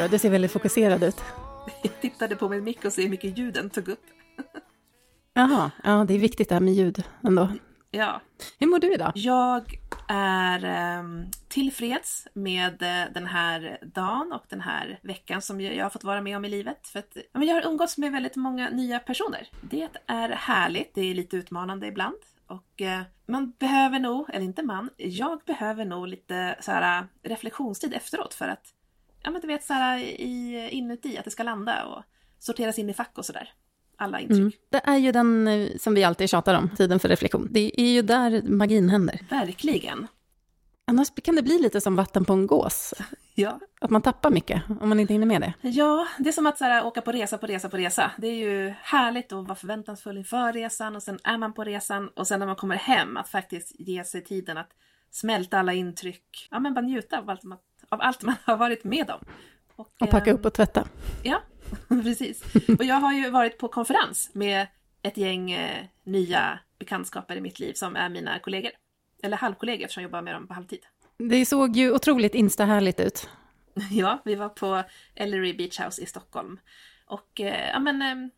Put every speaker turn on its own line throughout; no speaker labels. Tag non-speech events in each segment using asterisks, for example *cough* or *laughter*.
Sara, du ser väldigt fokuserad ut.
Jag tittade på min mick och ser hur mycket ljuden tog upp.
Jaha, ja det är viktigt det här med ljud ändå.
Ja,
Hur mår du idag?
jag är um, tillfreds med eh, den här dagen och den här veckan som jag har fått vara med om i livet. För att jag har umgåtts med väldigt många nya personer. Det är härligt, det är lite utmanande ibland. Och eh, man behöver nog, eller inte man, jag behöver nog lite så här, reflektionstid efteråt för att, ja men du vet så här i, inuti, att det ska landa och sorteras in i fack och sådär. Alla intryck.
Mm. Det är ju den eh, som vi alltid tjatar om, tiden för reflektion. Det är ju där magin händer.
Verkligen.
Annars kan det bli lite som vatten på en gås.
Ja.
Att man tappar mycket om man inte hinner med det.
Ja, det är som att så här, åka på resa på resa på resa. Det är ju härligt att vara förväntansfull inför resan och sen är man på resan och sen när man kommer hem att faktiskt ge sig tiden att smälta alla intryck. Ja, men bara njuta av allt man, av allt man har varit med om.
Och packa
ehm,
upp och tvätta.
Ja, *laughs* precis. Och jag har ju varit på konferens med ett gäng eh, nya bekantskaper i mitt liv som är mina kollegor. Eller halvkollegor eftersom jag jobbar med dem på halvtid.
Det såg ju otroligt instahärligt ut. *laughs*
Ja, vi var på Ellery Beach House i Stockholm. Och eh, ja, men, eh,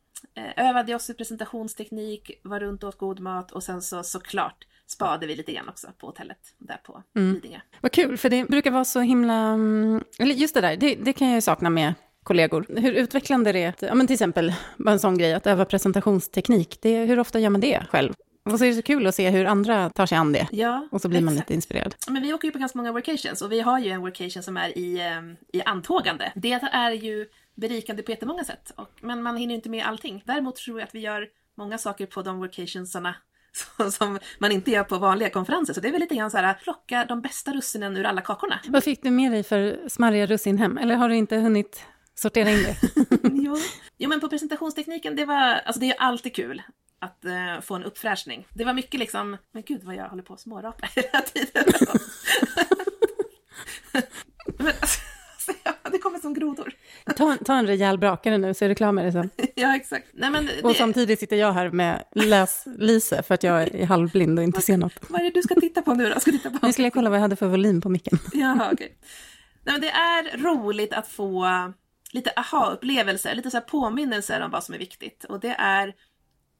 övade oss i presentationsteknik, var runt och åt god mat och sen så såklart spade vi lite grann också på hotellet där på Lidingö.
Vad kul, för det brukar vara så himla... mm, Eller just det där, det, det kan jag ju sakna med kollegor. Hur utvecklande det är, att, ja men till exempel, en sån grej, att öva presentationsteknik. Det, hur ofta gör man det själv? Och så är det så kul att se hur andra tar sig an det.
Ja,
Och så blir man
exakt.
lite inspirerad.
Men vi åker ju på ganska många workations och vi har ju en workation som är i, eh, i antågande. Det är ju berikande på jättemånga sätt, och, men man hinner inte med allting. Däremot tror jag att vi gör många saker på de workationsarna *laughs* som man inte gör på vanliga konferenser. Så det är väl lite grann så här, plocka de bästa russinen ur alla kakorna.
Vad fick du med dig för smarriga russin hem? Eller har du inte hunnit sortera in det? *laughs*
jo. jo, men på presentationstekniken, det var, alltså det är alltid kul att eh, få en uppfräschning. Det var mycket liksom, men gud vad jag håller på att smårapa *laughs* hela tiden. men, alltså, ja, det kommer som grodor.
Ta, ta en rejäl brakare nu så är du klar med det sen. *laughs*
ja, exakt. Nej, men det,
Och samtidigt sitter jag här med läs-Lise för att jag är halvblind och inte ser något.
Vad är det du ska titta på nu då? Ska titta på?
Nu skulle jag kolla vad jag hade för volym på micken. *laughs*
Jaha, okej. Nej, men det är roligt att få lite aha-upplevelser, lite så här påminnelser om vad som är viktigt. Och det är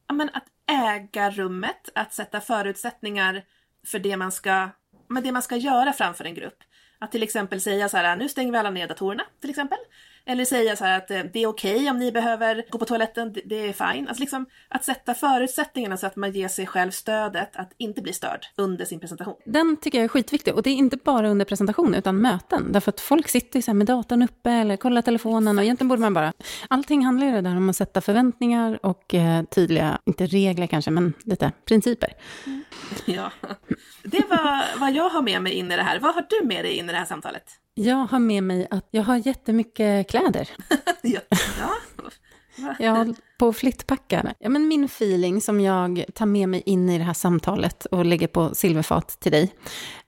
ja, men att äga rummet, att sätta förutsättningar för det man ska, men det man ska göra framför en grupp. Att till exempel säga så här, nu stänger vi alla ner datorerna, till exempel. Eller säga så att eh, det är okej om ni behöver gå på toaletten, det- är fine. Alltså liksom att sätta förutsättningarna så att man ger sig själv stödet att inte bli störd under sin presentation.
Den tycker jag är skitviktig. Och det är inte bara under presentation, utan möten. Därför att folk sitter ju så här med datorn uppe eller kollar telefonen. Och egentligen borde man bara... Allting handlar ju där om att sätta förväntningar och eh, tydliga, inte regler kanske, men lite principer. *laughs*
Ja, det var vad jag har med mig in i det här. Vad har du med dig in i det här samtalet?
Jag har med mig att jag har jättemycket kläder. *laughs*
Ja, ja.
På att flyttpacka. Ja, men min feeling som jag tar med mig in i det här samtalet och lägger på silverfat till dig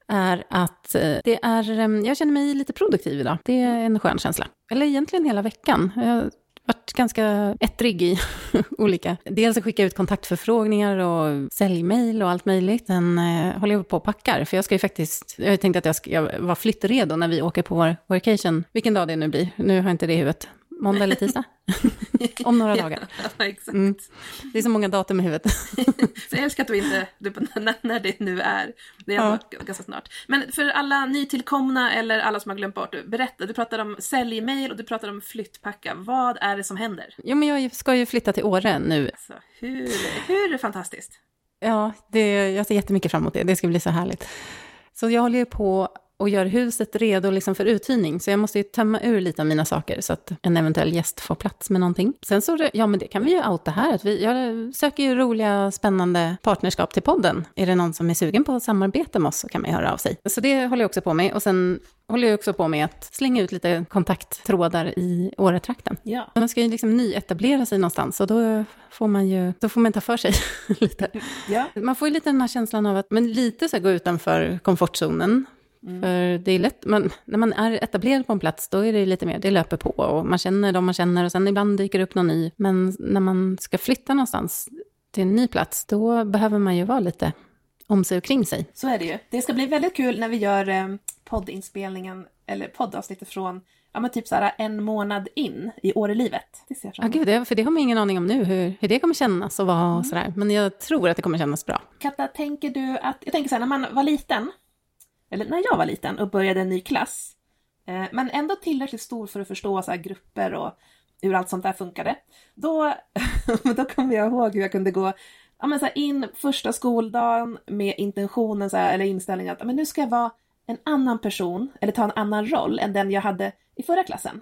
är att eh, det är, eh, jag känner mig lite produktiv idag. Det är en skön känsla. Eller egentligen hela veckan. Jag varit ganska ettrig i *laughs* olika... Dels att skicka ut kontaktförfrågningar och säljmejl och allt möjligt. Sen eh, håller jag på och packar, för jag ska ju faktiskt... Jag tänkte att jag ska jag var flyttredo när vi åker på vår workation. Vilken dag det nu blir. Nu har jag inte det i huvudet. Måndag eller tisdag? *laughs* Om några dagar. *laughs*
Ja, exakt.
Mm. Det är så många datum i huvudet. *laughs*
Så jag älskar att du inte, du, när, när det nu är. Det är
Ja.
ganska snart. Men för alla nytillkomna eller alla som har glömt bort, berätta. Du pratade om säljmail och du pratade om flyttpacka. Vad är det som händer?
Jo, men jag ska ju flytta till Åre nu.
Alltså, hur, hur fantastiskt?
Ja, det, jag ser jättemycket fram emot det. Det ska bli så härligt. Så jag håller ju på och gör huset redo liksom för uthyrning. Så jag måste ju tömma ur lite av mina saker så att en eventuell gäst får plats med någonting. Sen så, ja men det kan vi ju outa här. Att vi, jag söker ju roliga, spännande partnerskap till podden. Är det någon som är sugen på att samarbeta med oss så kan man ju höra av sig. Så det håller jag också på med. Och sen håller jag också på med att slänga ut lite kontakttrådar i Åretrakten.
Ja.
Man ska ju liksom nyetablera sig någonstans och då får man ju då får man ta för sig *laughs* lite.
Ja.
Man får ju lite den här känslan av att men lite så här, gå utanför komfortzonen. För det är lätt, man, när man är etablerad på en plats, då är det lite mer, det löper på och man känner de man känner och sen ibland dyker det upp någon ny. Men när man ska flytta någonstans till en ny plats, då behöver man ju vara lite om sig och kring sig.
Så är det ju. Det ska bli väldigt kul när vi gör eh, poddinspelningen, eller poddavsnittet från, ja men typ så här en månad in i år i livet. Det ser jag
Ja,
fram emot.
gud, det, för det har man ingen aning om nu, hur, hur det kommer kännas och vara och sådär. Men jag tror att det kommer kännas bra.
Katta, tänker du att, jag tänker så här, när man var liten, eller när jag var liten och började en ny klass, eh, men ändå tillräckligt stor för att förstå så grupper och hur allt sånt där funkade, då, *laughs* då kommer jag ihåg hur jag kunde gå ja, men så in första skoldagen med intentionen så här, eller inställningen att ja, men nu ska jag vara en annan person eller ta en annan roll än den jag hade i förra klassen.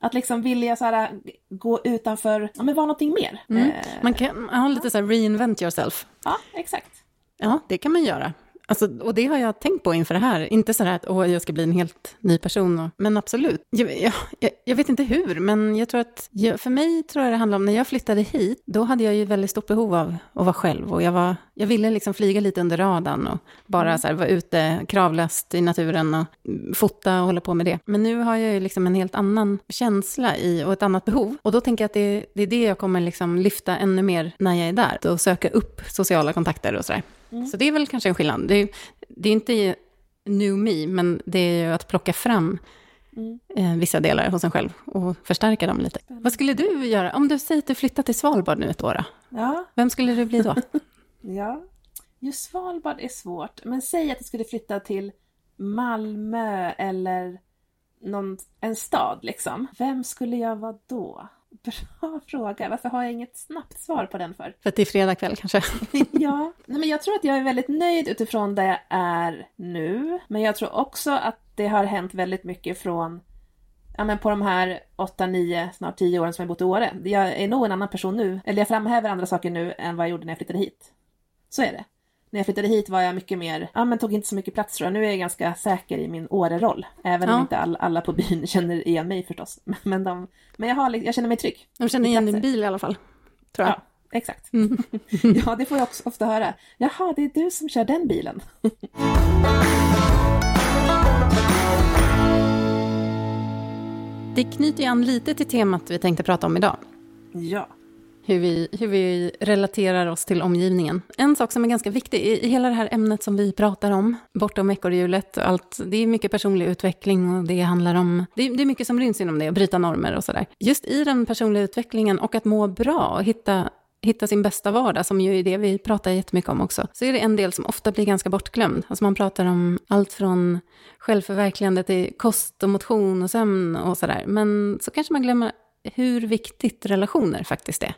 Att liksom vilja så här, gå utanför, ja men vara någonting mer.
Mm.
Eh,
Man kan ha lite så här reinvent yourself.
ja, exakt.
Ja, det kan man göra. Alltså, och det har jag tänkt på inför det här. Inte så här att åh, jag ska bli en helt ny person. Och, men absolut. Jag, jag, jag, vet inte hur, men jag tror att jag, för mig tror jag det handlar om när jag flyttade hit, då hade jag ju väldigt stort behov av att vara själv. Och jag, var, jag ville liksom flyga lite under radarn och bara så här, vara ute kravlöst i naturen och mm, fota och hålla på med det. Men nu har jag ju liksom en helt annan känsla i och ett annat behov. Och då tänker jag att det, det är det jag kommer liksom lyfta ännu mer när jag är där. Och söka upp sociala kontakter och sådär. Så det är väl kanske en skillnad. Det är, det är inte new me, men det är ju att plocka fram eh, vissa delar hos en själv och förstärka dem lite. Vad skulle du göra? Om du säger att du flyttar till Svalbard nu ett år, då?
Ja,
vem skulle du bli då? *laughs*
Ja, just Svalbard är svårt. Men säg att du skulle flytta till Malmö eller någon, en stad liksom. Vem skulle jag vara då? *laughs* Bra fråga. Varför har jag inget snabbt svar på den för?
För att det är fredag kväll kanske? *laughs*
ja, nej, men jag tror att jag är väldigt nöjd utifrån där jag är nu. Men jag tror också att det har hänt väldigt mycket från Ja men på de här 8, 9, snart 10 åren som jag bott i Åre. Jag är nog en annan person nu. Eller jag framhäver andra saker nu än vad jag gjorde när jag flyttade hit. Så är det. När jag flyttade hit var jag mycket mer, ja men tog inte så mycket plats tror jag. Nu är jag ganska säker i min Åre-roll. Även
Ja.
om inte all, alla på byn *laughs* känner igen mig förstås. *laughs* Men, de, men jag, har, jag känner mig trygg.
De känner igen din bil i alla fall, tror jag.
Ja, exakt. *laughs* ja, det får jag också ofta höra. Jaha, det är du som kör den bilen.
Det knyter ju an lite till temat vi tänkte prata om idag.
Ja
hur vi, hur vi relaterar oss till omgivningen. En sak som är ganska viktig i, i hela det här ämnet som vi pratar om, bortom ekorrhjulet och allt, det är mycket personlig utveckling och det handlar om, det är, det är mycket som ryms inom det, att bryta normer och sådär. Just i den personliga utvecklingen och att må bra och hitta hitta sin bästa vardag, som ju är det vi pratar jättemycket om också, så är det en del som ofta blir ganska bortglömd. Alltså man pratar om allt från självförverkligande till kost och motion och sömn och sådär. Men så kanske man glömmer hur viktigt relationer faktiskt är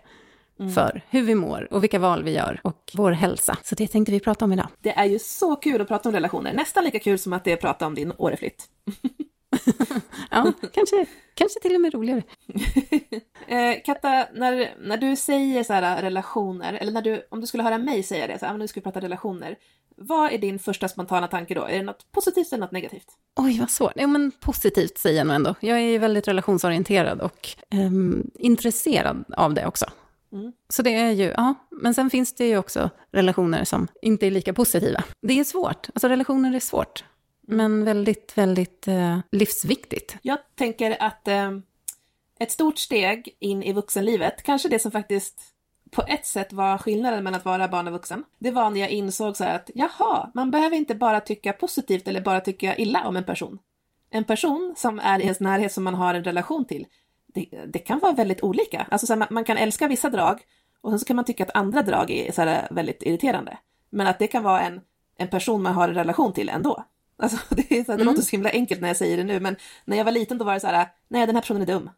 för hur vi mår och vilka val vi gör och vår hälsa. Så det tänkte vi prata om idag.
Det är ju så kul att prata om relationer. Nästan lika kul som att det är att prata om din Åreflytt. *laughs*
Ja, kanske, kanske till och med roligare. *laughs*
Eh, Katta, när, när du säger så här relationer, eller när du, om du skulle höra mig säga det, så här, "Ah, nu ska vi prata relationer. Vad är din första spontana tanke då? Är det något positivt eller något negativt?
Oj, vad svårt. Jo, men positivt säger jag nog ändå. Jag är ju väldigt relationsorienterad och ehm, intresserad av det också.
Mm.
Så det är ju, ja, men sen finns det ju också relationer som inte är lika positiva. Det är svårt, alltså relationer är svårt. Men väldigt, väldigt eh, livsviktigt.
Jag tänker att eh, ett stort steg in i vuxenlivet, kanske det som faktiskt på ett sätt var skillnaden mellan att vara barn och vuxen, det var när jag insåg så att jaha, man behöver inte bara tycka positivt eller bara tycka illa om en person. En person som är i ens närhet som man har en relation till, det, det kan vara väldigt olika. Alltså så här, man, man kan älska vissa drag och sen så kan man tycka att andra drag är så här, väldigt irriterande. Men att det kan vara en, en person man har en relation till ändå. Alltså, *laughs* det är så här, det låter så himla enkelt när jag säger det nu, men när jag var liten då var det så här, nej den här personen är dum.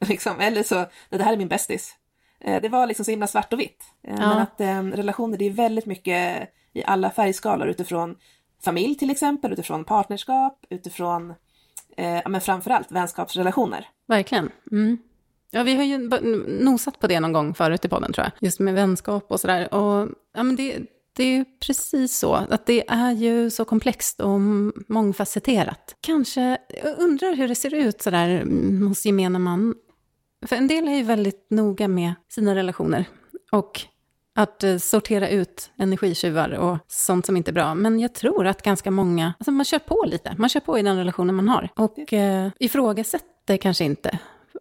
*laughs* Liksom. Eller så, det här är min bästis. Eh, Det var liksom så himla svart och vitt. Eh, Men att eh, relationer, det är väldigt mycket i alla färgskalor utifrån familj till exempel, utifrån partnerskap, utifrån, eh, ja men framförallt vänskapsrelationer.
Verkligen. Mm. Ja, vi har ju nosat på det någon gång förut i podden, tror jag. Just med vänskap och sådär. Och ja, men det, det är ju precis så. Att det är ju så komplext och mångfacetterat. Kanske, jag undrar hur det ser ut sådär mm, hos gemene man. För en del är ju väldigt noga med sina relationer. Och att eh, sortera ut energitjuvar och sånt som inte är bra. Men jag tror att ganska många, alltså man kör på lite, man kör på i den relationen man har. Och eh, ifrågasätter kanske inte.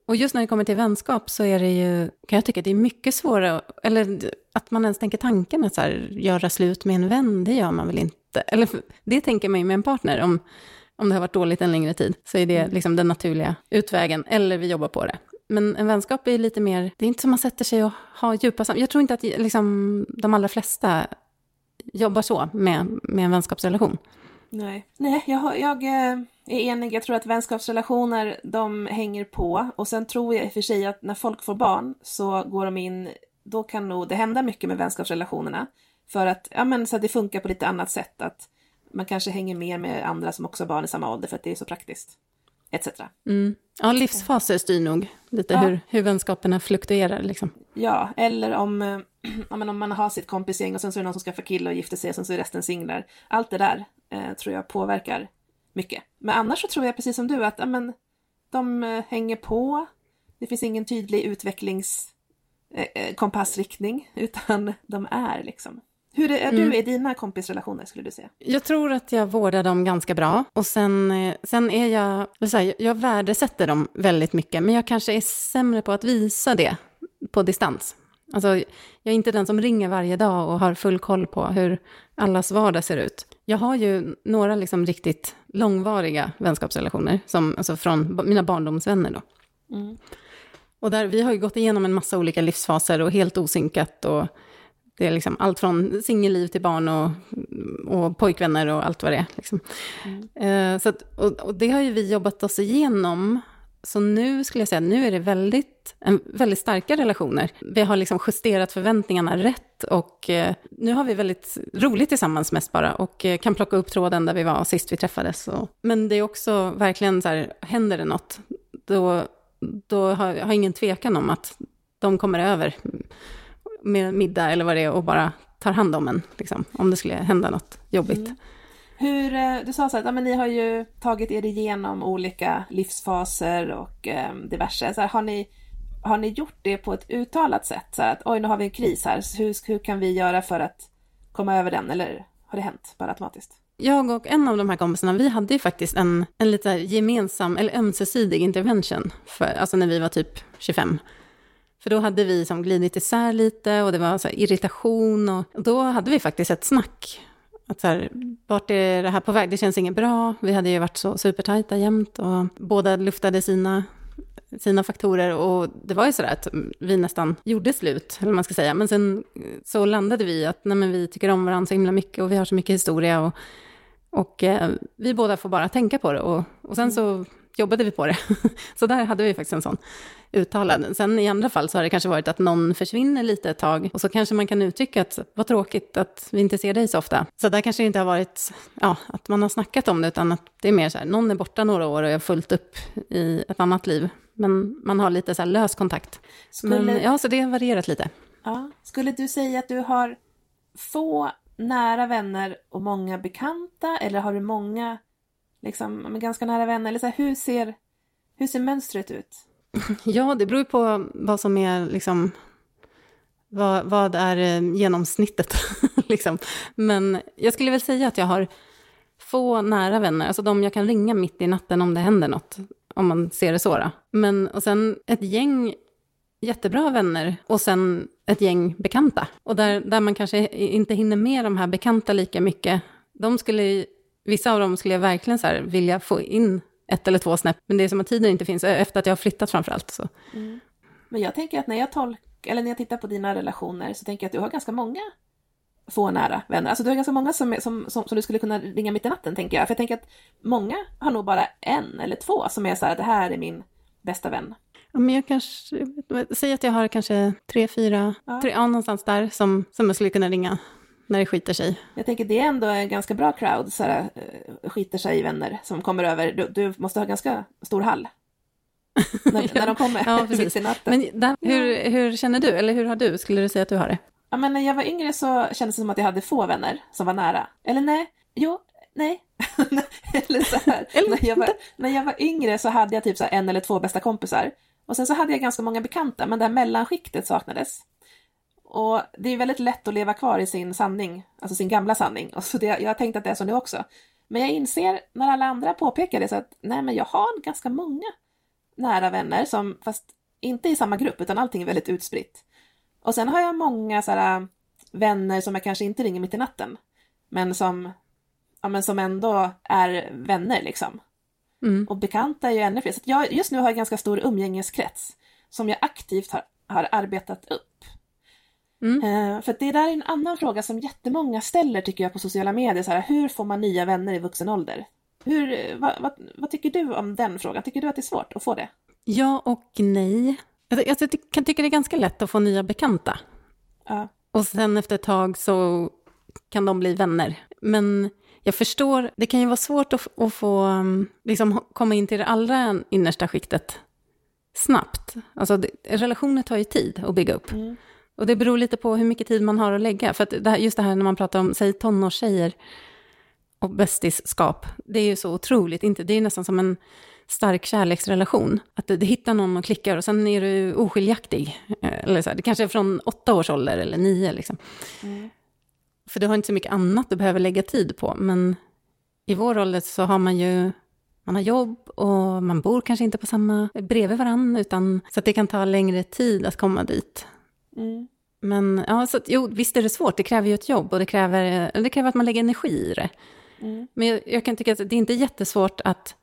Och just när det kommer till vänskap så är det ju, kan jag tycka, det är mycket svårare, eller att man ens tänker tanken att så här, göra slut med en vän, det gör man väl inte. Eller det tänker man ju med en partner, om, om det har varit dåligt en längre tid, så är det liksom den naturliga utvägen, eller vi jobbar på det. Men en vänskap är lite mer, det är inte som man sätter sig och har djupa samtal. Jag tror inte att liksom, de allra flesta jobbar så med, med en vänskapsrelation.
Nej, Nej jag, jag eh, är enig. Jag tror att vänskapsrelationer, de hänger på. Och sen tror jag i och för sig att när folk får barn så går de in, då kan nog det hända mycket med vänskapsrelationerna. För att, ja men så att det funkar på lite annat sätt. Att man kanske hänger mer med andra som också har barn i samma ålder för att det är så praktiskt. Etc.
Mm. Ja, livsfaser styr nog lite
Ja.
hur, hur vänskaperna fluktuerar. Liksom.
Ja, eller om, *clears throat* men om man har sitt kompisgäng och sen så är det någon som skaffar kille och gifter sig och sen så är resten singlar. Allt det där eh, tror jag påverkar mycket. Men annars så tror jag precis som du att ja, men, de eh, hänger på. Det finns ingen tydlig utvecklings eh, eh, kompassriktning *laughs* utan de är liksom. Hur är
Mm.
du i dina kompisrelationer skulle du säga?
Jag tror att jag vårdar dem ganska bra. Och sen, eh, sen är jag, här, jag värdesätter dem väldigt mycket. Men jag kanske är sämre på att visa det på distans. Alltså, jag är inte den som ringer varje dag och har full koll på hur allas vardag ser ut. Jag har ju några liksom riktigt långvariga vänskapsrelationer, som, alltså från mina barndomsvänner då.
Mm.
Och där, vi har ju gått igenom en massa olika livsfaser och helt osynkat. Och det är liksom allt från singelliv till barn och, och pojkvänner och allt vad det är. Liksom. Eh, så att, och, och det har ju vi jobbat oss igenom. Så nu skulle jag säga, nu är det väldigt, en, väldigt starka relationer. Vi har liksom justerat förväntningarna rätt och eh, nu har vi väldigt roligt tillsammans mest bara och eh, kan plocka upp tråden där vi var sist vi träffades. Och, men det är också verkligen så här, händer det något, då, då har jag har ingen tvekan om att de kommer över med middag eller vad det är och bara tar hand om en, liksom, om det skulle hända något jobbigt.
Hur, eh, du sa så att ja, men ni har ju tagit er igenom olika livsfaser och eh, diverse. Så här, har, ni, har ni gjort det på ett uttalat sätt? Så här, att oj, nu har vi en kris här. Hur, hur kan vi göra för att komma över den? Eller har det hänt bara automatiskt?
Jag och en av de här kompisarna, vi hade ju faktiskt en, en lite gemensam, eller ömsesidig intervention, för, alltså när vi var typ 25. För då hade vi som glidit isär lite och det var så här irritation och då hade vi faktiskt ett snack. Att så här, vart är det här på väg? Det känns inget bra. Vi hade ju varit så supertajta jämt och båda luftade sina, sina faktorer och det var ju sådär att vi nästan gjorde slut, eller vad man ska säga. Men sen eh, så landade vi i att nej, men vi tycker om varandra så himla mycket och vi har så mycket historia och, och eh, vi båda får bara tänka på det och, och sen så jobbade vi på det. *laughs* så där hade vi faktiskt en sån uttalad. Sen i andra fall så har det kanske varit att någon försvinner lite ett tag och så kanske man kan uttrycka att vad tråkigt att vi inte ser dig så ofta. Så där kanske det inte har varit ja, att man har snackat om det utan att det är mer så här, någon är borta några år och är fullt upp i ett annat liv. Men man har lite så här lös kontakt.
Skulle,
Men ja, så det har varierat lite.
ja, skulle du säga att du har få nära vänner och många bekanta? Eller har du många liksom, ganska nära vänner? Eller så här, hur, ser, hur ser mönstret ut? *laughs*
Ja, det beror ju på vad som är liksom, vad, vad är eh, genomsnittet *laughs* liksom. Men jag skulle väl säga att jag har få nära vänner, alltså de jag kan ringa mitt i natten om det händer något, om man ser det så då. Men, och sen ett gäng jättebra vänner och sen ett gäng bekanta. Och där, där man kanske inte hinner med de här bekanta lika mycket, de skulle, vissa av dem skulle jag verkligen så här vilja få in ett eller två snäpp, men det är som att tiden inte finns, efter att jag har flyttat framför allt. Så.
Men jag tänker att när jag tolk, eller när jag tittar på dina relationer så tänker jag att du har ganska många få nära vänner. Alltså du har ganska många som, som, som, som du skulle kunna ringa mitt i natten tänker jag. För jag tänker att många har nog bara en eller två som är så här, det här är min bästa vän.
Ja, men jag kanske, säg att jag har kanske tre, fyra,
Ja.
tre, ja, någonstans där som, som jag skulle kunna ringa när det skiter sig.
Jag tänker det är ändå en ganska bra crowd, så här, eh, skiter sig vänner som kommer över. Du, du måste ha ganska stor hall. *laughs* När, när de kommer
Ja, precis.
i natten.
Men där, hur, hur känner du, eller hur har du, skulle du säga att du har det?
Ja, men när jag var yngre så kändes det som att jag hade få vänner som var nära. Eller nej, jo, nej. *laughs* eller så här.
Eller
när, jag var, när jag var yngre så hade jag typ så här en eller två bästa kompisar. Och sen så hade jag ganska många bekanta, men det här mellanskiktet saknades. Och det är väldigt lätt att leva kvar i sin sanning, alltså sin gamla sanning. Och så det, jag har tänkt att det är så nu också. Men jag inser när alla andra påpekar det så att nej, men jag har ganska många nära vänner som, fast inte i samma grupp, utan allting är väldigt utspritt. Och sen har jag många sådär vänner som jag kanske inte ringer mitt i natten, men som, ja, men som ändå är vänner liksom.
Mm.
Och bekanta är ju ännu fler. Så jag just nu har jag ganska stor umgängeskrets som jag aktivt har, har arbetat upp.
Mm.
Eh, för det där är en annan fråga som jättemånga ställer tycker jag på sociala medier. Så här, hur får man nya vänner i vuxen ålder? Hur, eh, vad, vad, vad tycker du om den frågan? Tycker du att det är svårt att få det?
Ja och nej. Jag, jag ty- kan tycka det är ganska lätt att få nya bekanta.
Ja.
Och sen efter ett tag så kan de bli vänner. Men jag förstår, det kan ju vara svårt att, att få um, liksom, komma in till det allra innersta skiktet snabbt. Alltså det, relationer tar ju tid att bygga upp.
Mm.
Och det beror lite på hur mycket tid man har att lägga. För att det här, just det här när man pratar om, säg tonårstjejer och bästisskap, det är ju så otroligt, inte, det är nästan som en stark kärleksrelation. Att du, du hittar någon och klickar och sen är du oskiljaktig. Eh, Eller så här, det kanske är från åtta års ålder eller nio liksom.
Mm.
För du har inte så mycket annat du behöver lägga tid på. Men i vår ålder så har man ju, man har jobb och man bor kanske inte på samma, bredvid varandra, utan så att det kan ta längre tid att komma dit.
Mm.
Men ja, så, jo, visst är det svårt, det kräver ju ett jobb och det kräver, det kräver att man lägger energi i det.
Mm.
Men jag, jag kan tycka att det är inte jättesvårt att,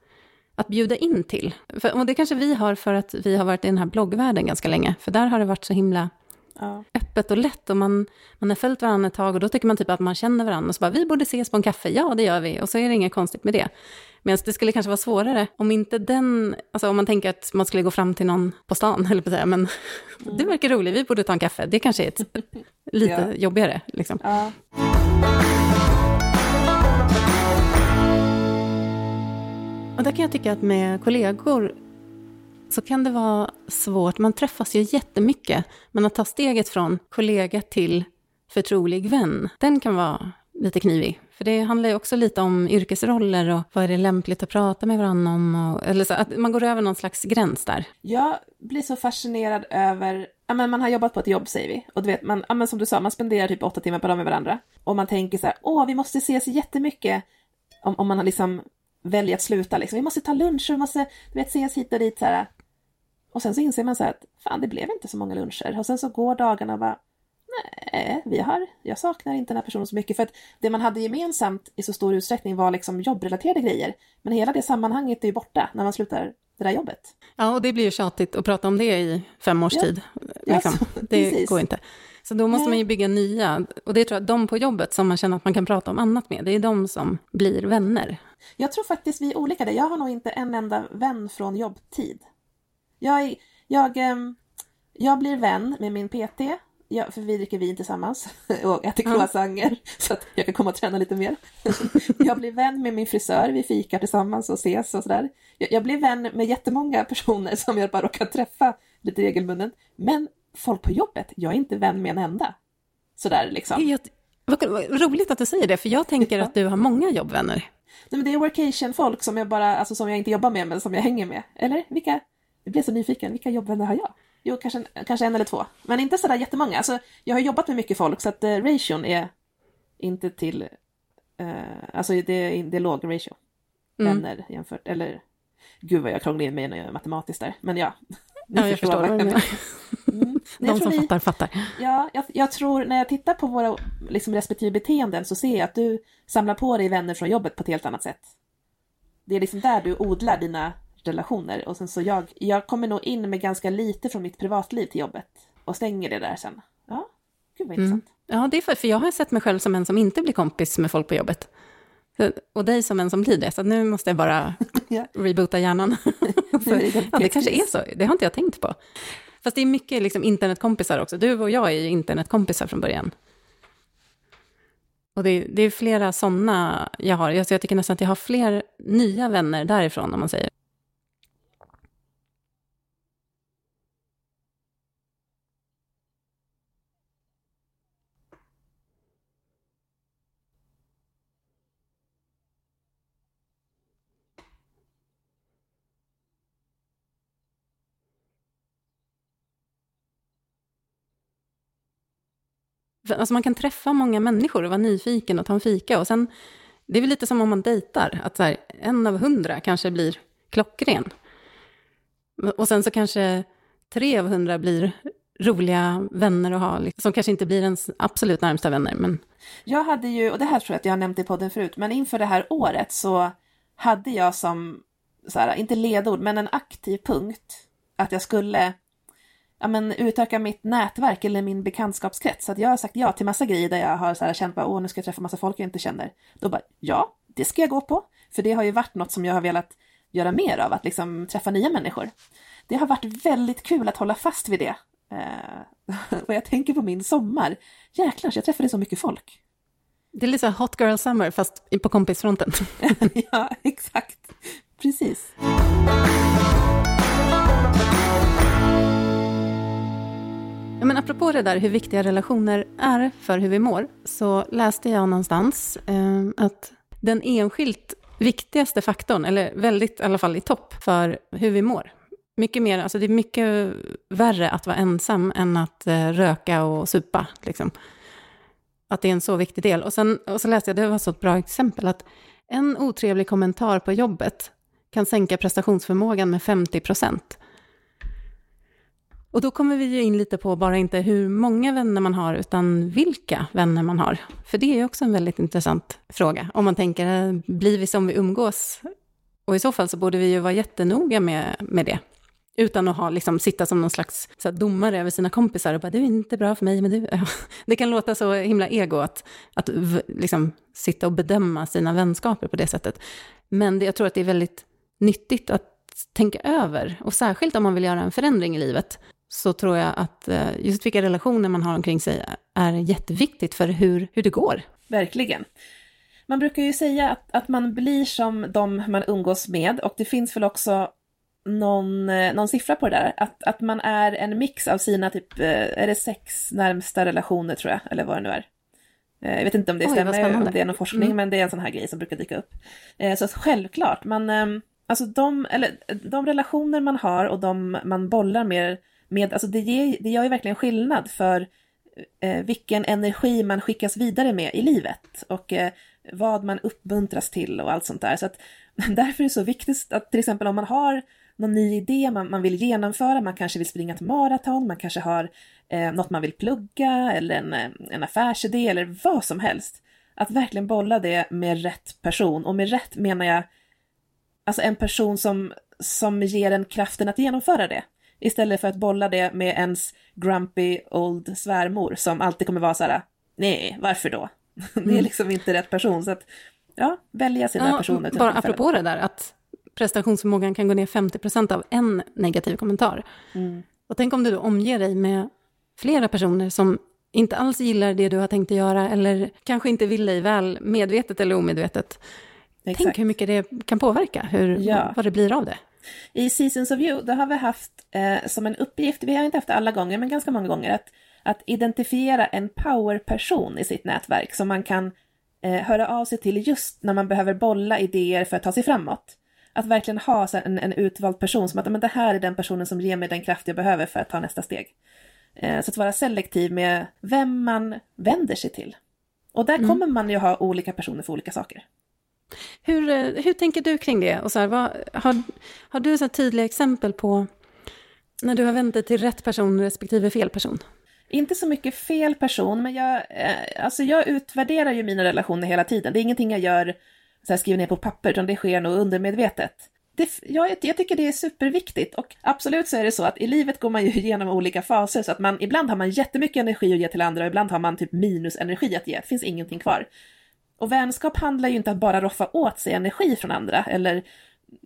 att bjuda in till. För, och det kanske vi har för att vi har varit i den här bloggvärlden ganska länge, för där har det varit så himla
Ja.
öppet och lätt och man, man har följt varandra ett tag och då tycker man typ att man känner varandra och så bara, vi borde ses på en kaffe, ja det gör vi, och så är det inget konstigt med det. Medan det skulle kanske vara svårare om inte den, alltså om man tänker att man skulle gå fram till någon på stan, *laughs* eller på säga, men du verkar rolig, vi borde ta en kaffe, det kanske är ett, *laughs* lite
Ja.
jobbigare. Liksom.
Ja.
Och där kan jag tycka att med kollegor så kan det vara svårt. Man träffas ju jättemycket, men att ta steget från kollega till förtrolig vän, den kan vara lite knivig. För det handlar ju också lite om yrkesroller och vad är det lämpligt att prata med varandra om. Och, eller så, att man går över någon slags gräns där.
Jag blir så fascinerad över, ja men man har jobbat på ett jobb säger vi, och du vet, man, ja men som du sa, man spenderar typ åtta timmar per dag med varandra. Och man tänker så här, åh vi måste ses jättemycket, om, om man har liksom väljer att sluta liksom. Vi måste ta lunch, vi måste, du vet, ses hit och dit så här. Och sen så inser man så här att, fan det blev inte så många luncher. Och sen så går dagarna och bara, nej, vi har, jag saknar inte den här personen så mycket. För att det man hade gemensamt i så stor utsträckning var liksom jobbrelaterade grejer. Men hela det sammanhanget är ju borta när man slutar det där jobbet.
Ja, och det blir ju tjatigt att prata om det i fem års
Ja.
tid.
Ja,
Liksom.
så- *laughs*
det
precis.
går inte. Så då måste
Nej.
man ju bygga nya. Och det tror jag, de på jobbet som man känner att man kan prata om annat med, det är de som blir vänner.
Jag tror faktiskt vi är olika där. Jag har nog inte en enda vän från jobbtid. Jag, jag, ehm, jag blir vän med min PT, jag, för vi dricker vin tillsammans *laughs* och äter
Ja.
croissanter *laughs* så att jag kan komma och träna lite mer. *laughs* jag blir vän med min frisör, vi fikar tillsammans och ses och sådär. Jag, jag blir vän med jättemånga personer som jag bara råkar träffa lite regelbundet. Men folk på jobbet, jag är inte vän med en enda. Sådär liksom.
Jag, vad, vad roligt att du säger det, för jag tänker att du har många jobbvänner.
Nej, men det är workation-folk som jag bara, alltså som jag inte jobbar med men som jag hänger med. Eller vilka? Jag blev så nyfiken, vilka jobbvänner har jag? Jo, kanske, en- kanske en eller två. Men inte sådär jättemånga. Alltså, jag har jobbat med mycket folk så att eh, ration är inte till, eh, alltså det är, det är låg ratio.
Mm.
Vänner jämfört, eller gud vad jag krånglar in mig när jag är matematiskt där. Men ja. ni *laughs*
Ja, jag förstår vad du menar. *laughs*
Mm.
De
jag
som
vi-
fattar, fattar.
Ja, jag, jag tror när jag tittar på våra liksom, respektive beteenden så ser jag att du samlar på dig vänner från jobbet på ett helt annat sätt. Det är liksom där du odlar dina relationer och sen så jag, jag kommer nog in med ganska lite från mitt privatliv till jobbet och stänger det där sen. Ja, gud vad
Mm.
intressant.
Ja, det är för, för jag har sett mig själv som en som inte blir kompis med folk på jobbet. Så- Och dig som en som blir det, så nu måste jag bara *laughs*
Ja.
reboota hjärnan. *laughs*
Det
ja, det kanske är så, det har inte jag tänkt på. Fast det är mycket liksom internetkompisar också. Du och jag är ju internetkompisar från början. Och det det är flera sådana jag har. Jag, så jag tycker nästan att jag har fler nya vänner därifrån, om man säger. Alltså man kan träffa många människor och vara nyfiken och ta en fika. Och sen, det är väl lite som om man dejtar, att så här, en av hundra kanske blir klockren. Och sen så kanske tre av hundra blir roliga vänner att ha, liksom, som kanske inte blir ens absolut närmsta vänner. Men...
Jag hade ju, och det här tror jag att jag har nämnt i podden förut, men inför det här året så hade jag som, så här, inte ledord, men en aktiv punkt, att jag skulle ja, men, utöka mitt nätverk eller min bekantskapskrets. Så att jag har sagt ja till massa grejer där jag har så här, känt att åh, nu ska jag träffa massa folk jag inte känner. Då bara, ja, det ska jag gå på. För det har ju varit något som jag har velat göra mer av, att liksom träffa nya människor. Det har varit väldigt kul att hålla fast vid det. Eh, *laughs* och jag tänker på min sommar. Jäklar, jag träffade så mycket folk.
Det är lite så hot girl summer, fast på kompisfronten. *laughs*
ja, exakt. Precis.
Men apropå det där hur viktiga relationer är för hur vi mår, så läste jag någonstans eh, att den enskilt viktigaste faktorn, eller väldigt i alla fall i topp, för hur vi mår. Mycket mer, alltså det är mycket värre att vara ensam än att eh, röka och supa. Liksom. Att det är en så viktig del. Och, sen, och så läste jag, det var så ett bra exempel, att en otrevlig kommentar på jobbet kan sänka prestationsförmågan med 50 procent. Och då kommer vi ju in lite på bara inte hur många vänner man har, utan vilka vänner man har. För det är också en väldigt intressant fråga. Om man tänker, eh, blir vi som vi umgås? Och i så fall så borde vi ju vara jättenoga med, med det. Utan att ha, liksom, sitta som någon slags så här, domare över sina kompisar och bara, du är inte bra för mig, men du... *laughs* Det kan låta så himla ego att, att liksom, sitta och bedöma sina vänskaper på det sättet. Men det, jag tror att det är väldigt nyttigt att tänka över, och särskilt om man vill göra en förändring i livet, så tror jag att eh, just vilka relationer man har omkring sig är jätteviktigt för hur, hur det går.
Verkligen. Man brukar ju säga att, att man blir som de man umgås med och det finns väl också någon, eh, någon siffra på det där, att, att man är en mix av sina typ, eh, är det sex närmsta relationer tror jag, eller vad det nu är. Jag vet inte om det Oj, stämmer, om det är någon forskning, mm. men det är en sån här grej som brukar dyka upp. Så självklart, man, alltså de, eller, de relationer man har och de man bollar med med, alltså det, ger, det gör ju verkligen skillnad för eh, vilken energi man skickas vidare med i livet och eh, vad man uppmuntras till och allt sånt där. Så att, *laughs* därför är det så viktigt att till exempel om man har någon ny idé man, man vill genomföra, man kanske vill springa ett maraton, man kanske har eh, något man vill plugga eller en, eh, en affärsidé eller vad som helst. Att verkligen bolla det med rätt person och med rätt menar jag alltså en person som, som ger en kraften att genomföra det. Istället för att bolla det med ens grumpy old svärmor som alltid kommer vara så här, nej, varför då? *laughs* det är mm. liksom inte rätt person. Så att, ja, välja sina ja, personer.
Bara apropå det där, att prestationsförmågan kan gå ner 50 procent av en negativ kommentar. Mm. Och tänk om du då omger dig med flera personer som inte alls gillar det du har tänkt att göra, eller kanske inte vill dig väl, medvetet eller omedvetet. Exakt. Tänk hur mycket det kan påverka, hur, ja. vad det blir av det.
I Seasons of You, då har vi haft eh, som en uppgift, vi har inte haft det alla gånger, men ganska många gånger, att, att identifiera en powerperson i sitt nätverk som man kan eh, höra av sig till just när man behöver bolla idéer för att ta sig framåt. Att verkligen ha så en, en utvald person som att men det här är den personen som ger mig den kraft jag behöver för att ta nästa steg. Eh, så att vara selektiv med vem man vänder sig till. Och där mm. kommer man ju ha olika personer för olika saker.
Hur, eh, hur tänker du kring det? Och så här, vad, har, har du så tydliga exempel på när du har vänt dig till rätt person respektive fel person?
Inte så mycket fel person, men jag, eh, alltså jag utvärderar ju mina relationer hela tiden. Det är ingenting jag gör, så här, skriver ner på papper, utan det sker nog undermedvetet. Det, jag, jag tycker det är superviktigt och absolut så är det så att i livet går man ju *laughs* igenom olika faser så att man ibland har man jättemycket energi att ge till andra och ibland har man typ minusenergi att ge, det finns ingenting kvar. Och vänskap handlar ju inte att bara roffa åt sig energi från andra eller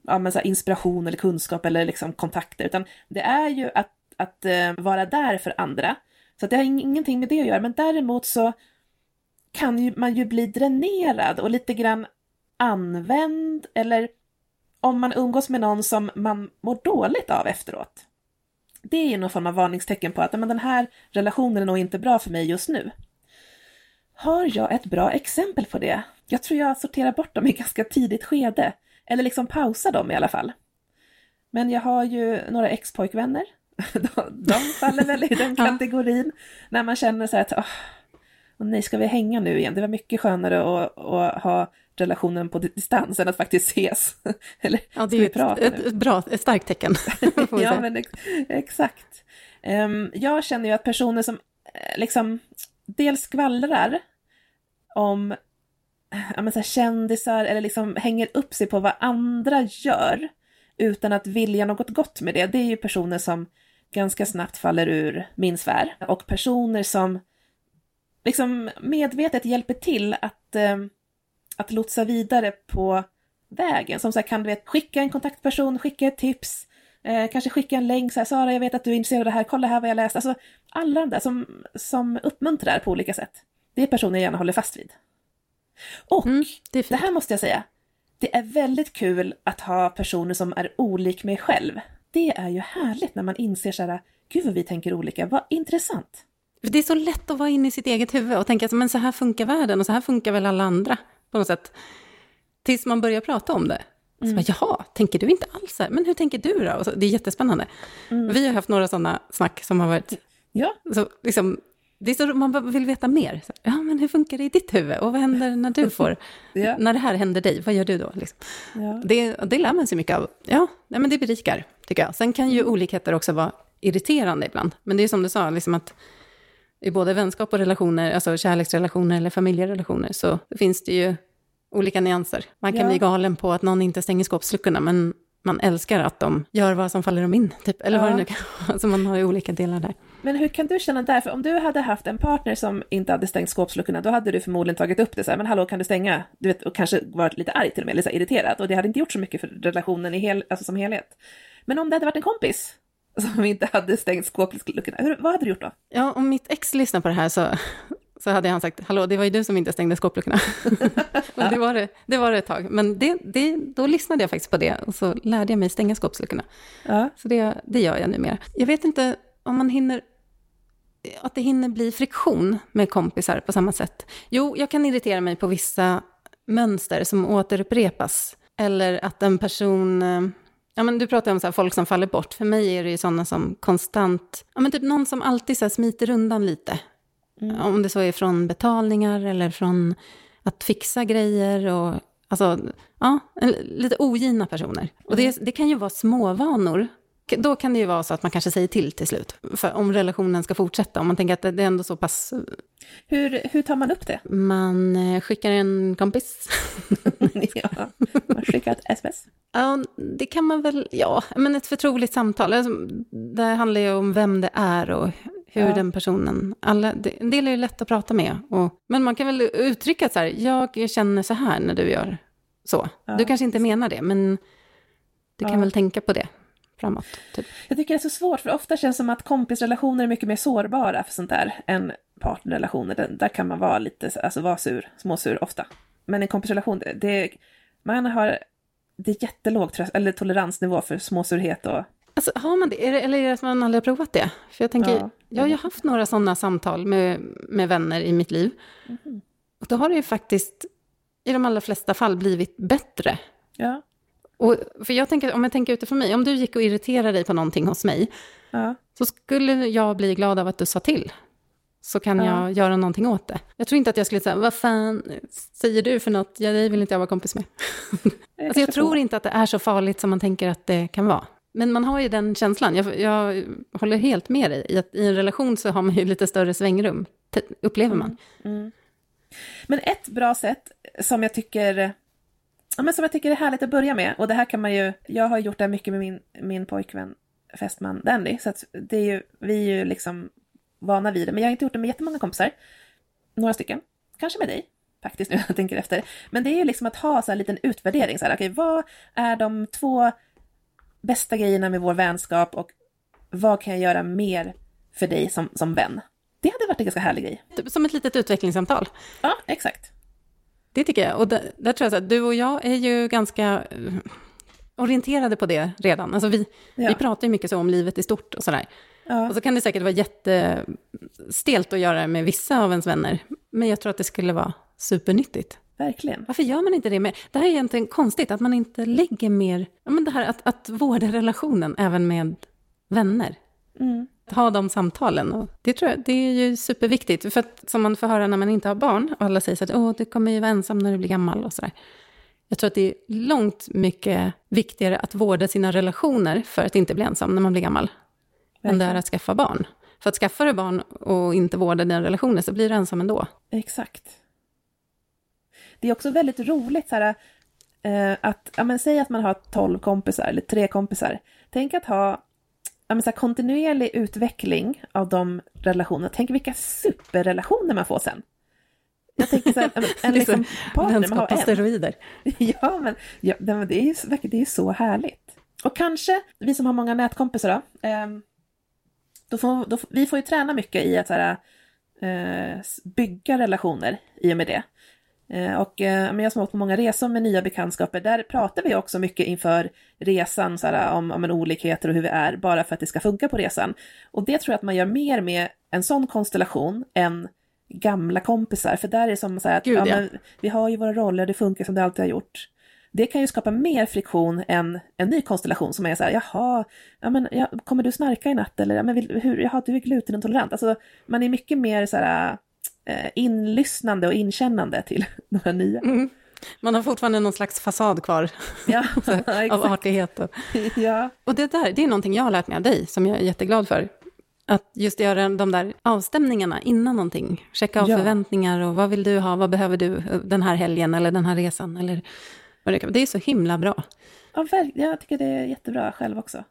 ja, men så inspiration eller kunskap eller liksom kontakter, utan det är ju att, att uh, vara där för andra. Så det har ingenting med det att göra, men däremot så kan ju, man ju bli dränerad och lite grann använd eller om man umgås med någon som man mår dåligt av efteråt. Det är ju någon form av varningstecken på att men den här relationen är nog inte bra för mig just nu. Har jag ett bra exempel på det? Jag tror jag sorterar bort dem i ganska tidigt skede. Eller liksom pausar dem i alla fall. Men jag har ju några ex-pojkvänner. *laughs* De, de faller väl i *laughs* den kategorin. När man känner så här att och nej, ska vi hänga nu igen? Det var mycket skönare att, att ha relationen på distans än att faktiskt ses. *laughs* Eller
ja, det är ju ett, ett, ett, bra, ett starkt tecken.
ja, men ex, exakt. Um, jag känner ju att personer som eh, liksom dels skvallrar om ja, men så här, kändisar eller liksom hänger upp sig på vad andra gör utan att vilja något gott med det, det är ju personer som ganska snabbt faller ur min sfär. Och personer som liksom medvetet hjälper till att, eh, att lotsa vidare på vägen. Som så här, kan du vet, skicka en kontaktperson, skicka ett tips, eh, kanske skicka en länk, så här, Sara jag vet att du är intresserad av det här, kolla här vad jag läst. Alltså alla de där som, som uppmuntrar på olika sätt. Det är personer jag gärna håller fast vid. Och mm, det, det här måste jag säga, det är väldigt kul att ha personer som är olik mig själv. Det är ju härligt när man inser så här, gud vad vi tänker olika, vad intressant.
Det är så lätt att vara inne i sitt eget huvud och tänka, men så här funkar världen och så här funkar väl alla andra på något sätt. Tills man börjar prata om det. Mm. Så bara, Jaha, tänker du inte alls så här? Men hur tänker du då? Så, det är jättespännande. Mm. Vi har haft några sådana snack som har varit...
Ja.
Så, liksom, det är så, man vill veta mer. Så, ja, men hur funkar det i ditt huvud? Och vad händer när du får... *laughs* ja. När det här händer dig, vad gör du då? Liksom? Ja. Det, det lär man sig mycket av. Ja, nej, men det berikar, tycker jag. Sen kan ju mm. olikheter också vara irriterande ibland. Men det är som du sa, liksom att i både vänskap och relationer, alltså kärleksrelationer eller familjerelationer, så finns det ju olika nyanser. Man kan ja. bli galen på att någon inte stänger skåpsluckorna, men man älskar att de gör vad som faller dem in, typ. Eller ja. vad det nu kan vara. Alltså man har ju olika delar där.
Men hur kan du känna där? För om du hade haft en partner som inte hade stängt skåpsluckorna, då hade du förmodligen tagit upp det så här, men hallå, kan du stänga? Du vet, och kanske varit lite arg till och med, eller så irriterad. Och det hade inte gjort så mycket för relationen i hel, alltså som helhet. Men om det hade varit en kompis som inte hade stängt skåpsluckorna, hur, vad hade du gjort då?
Ja, om mitt ex lyssnar på det här så, så hade han sagt, hallå, det var ju du som inte stängde skåpluckorna. *laughs* det var det, det var det ett tag. Men det, det, då lyssnade jag faktiskt på det och så lärde jag mig stänga skåpsluckorna. Ja. Så det, det gör jag numera. Jag vet inte om man hinner att det hinner bli friktion med kompisar på samma sätt. Jo, jag kan irritera mig på vissa mönster som återupprepas. Eller att en person eh, Ja, men du pratar om så folk som faller bort. För mig är det ju sådana som konstant, ja, men typ någon som alltid så smiter undan lite. Mm. Om det så är från betalningar eller från att fixa grejer. Och, alltså, ja, lite ogina personer. Och det, mm. det kan ju vara småvanor. Då kan det ju vara så att man kanske säger till till slut. För om relationen ska fortsätta, om man tänker att det är ändå så pass...
Hur, hur tar man upp det?
Man eh, skickar en kompis. *laughs*
ja, man skickar ett sms.
Ja, det kan man väl, ja, men ett förtroligt samtal. Alltså, det handlar ju om vem det är och hur ja. den personen, alla, det, en del är ju lätt att prata med. Och, men man kan väl uttrycka så här, jag känner så här när du gör så. Ja. Du kanske inte menar det, men du kan väl tänka på det framåt. Typ.
Jag tycker det är så svårt, för ofta känns det som att kompisrelationer är mycket mer sårbara för sånt där än partnerrelationer. Där, där kan man vara lite, alltså vara sur, småsur ofta. Men en kompisrelation, det, det man har det är jättelåg eller toleransnivå för småsurhet och...
Alltså, har man det? Eller är det att man aldrig har provat det? För jag tänker, ja, jag har ju haft några sådana samtal med, med vänner i mitt liv. Mm. Och då har det ju faktiskt i de allra flesta fall blivit bättre.
Ja.
Och, för jag tänker, om jag tänker utifrån mig, om du gick och irriterade dig på någonting hos mig,
ja.
så skulle jag bli glad av att du sa till. Så kan ja. jag göra någonting åt det. Jag tror inte att jag skulle säga, vad fan säger du för något? Ja, dig vill inte jag vara kompis med. *laughs* Jag, alltså, jag tror inte att det är så farligt som man tänker att det kan vara. Men man har ju den känslan. Jag, jag håller helt med dig i att i en relation så har man ju lite större svängrum, upplever man.
Mm. Mm. Men ett bra sätt som jag tycker ja, men som jag tycker är härligt att börja med, och det här kan man ju, jag har gjort det mycket med min, min pojkvän fästman Dandy, så att det är ju, vi är ju liksom vana vid det, men jag har inte gjort det med jättemånga kompisar. Några stycken, kanske med dig faktiskt nu när jag tänker efter. Men det är ju liksom att ha så en liten utvärdering, så här, okej, okay, vad är de två bästa grejerna med vår vänskap och vad kan jag göra mer för dig som, som vän? Det hade varit en ganska härlig grej.
Typ som ett litet utvecklingssamtal.
Ja, exakt.
Det tycker jag. Och där, där tror jag att du och jag är ju ganska eh, orienterade på det redan. Alltså vi, ja. vi pratar ju mycket så om livet i stort och sådär. Ja. Och så kan det säkert vara jättestelt att göra det med vissa av ens vänner. Men jag tror att det skulle vara supernyttigt.
Verkligen.
Varför gör man inte det mer? Det här är egentligen konstigt, att man inte lägger mer... Ja, men det här att, att vårda relationen även med vänner.
Mm.
ha de samtalen. Och det tror jag, det är ju superviktigt. För att som man får höra när man inte har barn, och alla säger så att Åh, du kommer ju vara ensam när du blir gammal och sådär. Jag tror att det är långt mycket viktigare att vårda sina relationer för att inte bli ensam när man blir gammal. Än det är att skaffa barn. För att skaffa dig barn och inte vårda dina relationer så blir du ensam ändå.
Exakt. Det är också väldigt roligt så här, eh, att, ja men säg att man har 12 kompisar eller tre kompisar. Tänk att ha ja, men så här, kontinuerlig utveckling av de relationerna. Tänk vilka superrelationer man får sen. Jag tänker så här, *laughs* en, en liksom partner man har en.
steroider. *laughs*
Ja, men, ja, det är ju det är så härligt. Och kanske, vi som har många nätkompisar då, ehm, då får, då, vi får ju träna mycket i att så här, eh, bygga relationer i och med det. Eh, och eh, men jag som har åkt på många resor med nya bekantskaper, där pratar vi också mycket inför resan så här, om, om en olikheter och hur vi är, bara för att det ska funka på resan. Och det tror jag att man gör mer med en sån konstellation än gamla kompisar, för där är det som så här att
Gud,
ja,
ja.
men, vi har ju våra roller, det funkar som det alltid har gjort. Det kan ju skapa mer friktion än en ny konstellation som är så här, jaha, ja, men, ja, kommer du snarka i natt eller ja, men, vill, hur, jaha, du är glutenintolerant. Alltså, man är mycket mer så här, inlyssnande och inkännande till *laughs* de här nya.
Mm. Man har fortfarande någon slags fasad kvar
Ja, *laughs* *laughs*
av
exakt.
artighet. Och,
ja.
och det där, det är någonting jag har lärt mig av dig, som jag är jätteglad för. Att just göra de där avstämningarna innan någonting. Checka av
Ja.
förväntningar och vad vill du ha, vad behöver du den här helgen eller den här resan eller vad det kan. Det är så himla bra.
Ja, jag tycker det är jättebra själv också.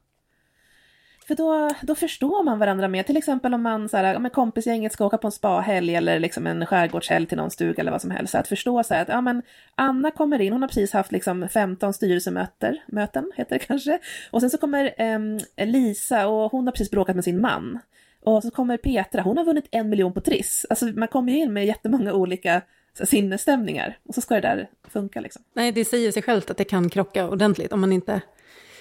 För då, då förstår man varandra mer. Till exempel om man så här, ja, kompisgänget ska åka på en spahelg eller liksom en skärgårdshelg till någon stuga eller vad som helst. Så att förstå så här att ja, men Anna kommer in, hon har precis haft liksom 15 styrelsemöten, möten heter det kanske. Och sen så kommer eh, Lisa och hon har precis bråkat med sin man. Och så kommer Petra, hon har vunnit en miljon på Triss. Alltså man kommer ju in med jättemånga olika sinnesstämningar. Och så ska det där funka liksom.
Nej, det säger sig självt att det kan krocka ordentligt om man inte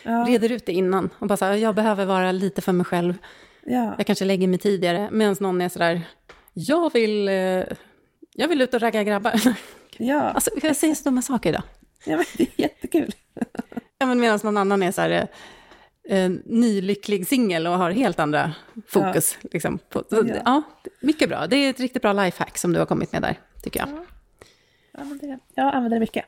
Ja,
reder ut det innan. Och bara så här, jag behöver vara lite för mig själv.
ja.
Jag kanske lägger mig tidigare, medan någon är sådär, jag vill, eh, jag vill ut och ragga grabbar. *laughs*
ja.
Alltså, jag säger så dumma saker idag.
Ja, men det är jättekul.
Ja, men medan någon annan är så här, eh, eh, nylycklig singel och har helt andra fokus. Liksom, på, så,
Ja.
ja. mycket bra. Det är ett riktigt bra lifehack som du har kommit med där, tycker jag.
Ja, det, jag använder det mycket.